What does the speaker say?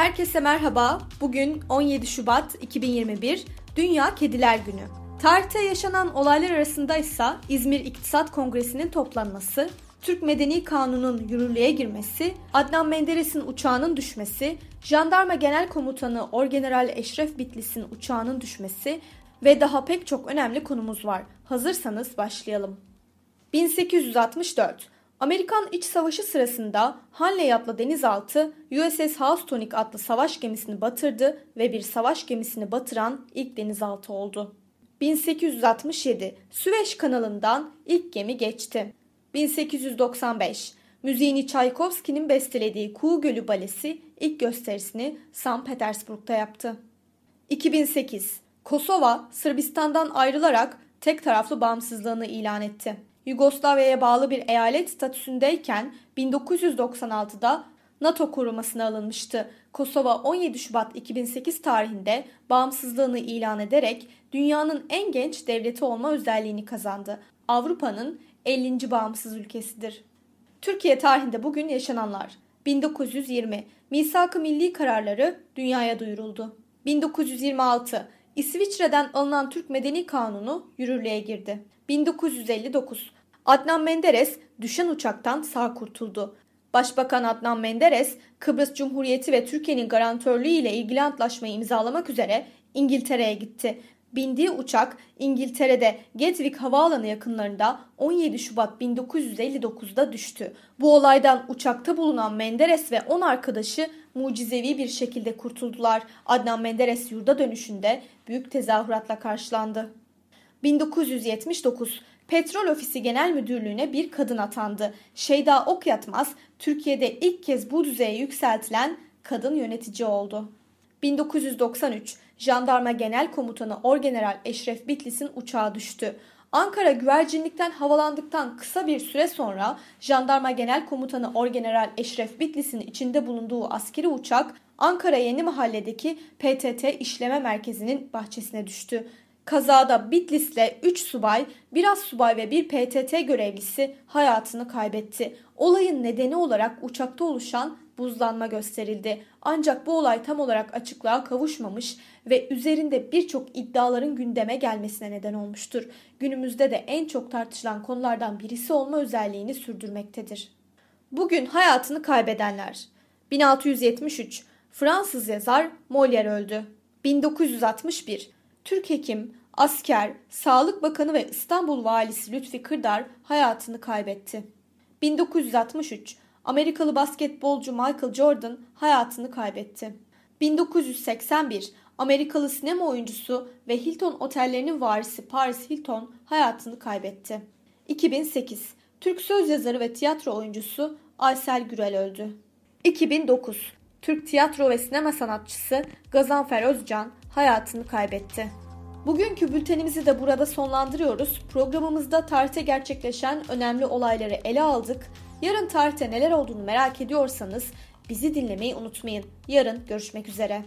Herkese merhaba. Bugün 17 Şubat 2021 Dünya Kediler Günü. Tarihte yaşanan olaylar arasında ise İzmir İktisat Kongresi'nin toplanması, Türk Medeni Kanunu'nun yürürlüğe girmesi, Adnan Menderes'in uçağının düşmesi, Jandarma Genel Komutanı Orgeneral Eşref Bitlis'in uçağının düşmesi ve daha pek çok önemli konumuz var. Hazırsanız başlayalım. 1864 Amerikan İç Savaşı sırasında Hanley adlı denizaltı USS Housatonic adlı savaş gemisini batırdı ve bir savaş gemisini batıran ilk denizaltı oldu. 1867 Süveyş kanalından ilk gemi geçti. 1895 Müziğini Çaykovski'nin bestelediği Kuğu Gölü Balesi ilk gösterisini St. Petersburg'da yaptı. 2008 Kosova Sırbistan'dan ayrılarak tek taraflı bağımsızlığını ilan etti. Yugoslavya'ya bağlı bir eyalet statüsündeyken 1996'da NATO korumasına alınmıştı. Kosova 17 Şubat 2008 tarihinde bağımsızlığını ilan ederek dünyanın en genç devleti olma özelliğini kazandı. Avrupa'nın 50. bağımsız ülkesidir. Türkiye tarihinde bugün yaşananlar 1920 Misak-ı Milli kararları dünyaya duyuruldu. 1926 İsviçre'den alınan Türk Medeni Kanunu yürürlüğe girdi. 1959 Adnan Menderes düşen uçaktan sağ kurtuldu. Başbakan Adnan Menderes, Kıbrıs Cumhuriyeti ve Türkiye'nin garantörlüğü ile ilgili antlaşmayı imzalamak üzere İngiltere'ye gitti. Bindiği uçak İngiltere'de Gatwick Havaalanı yakınlarında 17 Şubat 1959'da düştü. Bu olaydan uçakta bulunan Menderes ve 10 arkadaşı mucizevi bir şekilde kurtuldular. Adnan Menderes yurda dönüşünde büyük tezahüratla karşılandı. 1979 Petrol Ofisi Genel Müdürlüğü'ne bir kadın atandı. Şeyda Okyatmaz Türkiye'de ilk kez bu düzeye yükseltilen kadın yönetici oldu. 1993 Jandarma Genel Komutanı Orgeneral Eşref Bitlis'in uçağı düştü. Ankara güvercinlikten havalandıktan kısa bir süre sonra Jandarma Genel Komutanı Orgeneral Eşref Bitlis'in içinde bulunduğu askeri uçak Ankara Yeni Mahalle'deki PTT işleme merkezinin bahçesine düştü. Kazada Bitlis'le 3 subay, biraz subay ve bir PTT görevlisi hayatını kaybetti. Olayın nedeni olarak uçakta oluşan buzlanma gösterildi. Ancak bu olay tam olarak açıklığa kavuşmamış ve üzerinde birçok iddiaların gündeme gelmesine neden olmuştur. Günümüzde de en çok tartışılan konulardan birisi olma özelliğini sürdürmektedir. Bugün hayatını kaybedenler 1673 Fransız yazar Molière öldü. 1961 Türk hekim, asker, Sağlık Bakanı ve İstanbul Valisi Lütfi Kırdar hayatını kaybetti. 1963 Amerikalı basketbolcu Michael Jordan hayatını kaybetti. 1981 Amerikalı sinema oyuncusu ve Hilton otellerinin varisi Paris Hilton hayatını kaybetti. 2008 Türk söz yazarı ve tiyatro oyuncusu Aysel Gürel öldü. 2009 Türk tiyatro ve sinema sanatçısı Gazanfer Özcan hayatını kaybetti. Bugünkü bültenimizi de burada sonlandırıyoruz. Programımızda tarihte gerçekleşen önemli olayları ele aldık. Yarın tarihte neler olduğunu merak ediyorsanız bizi dinlemeyi unutmayın. Yarın görüşmek üzere.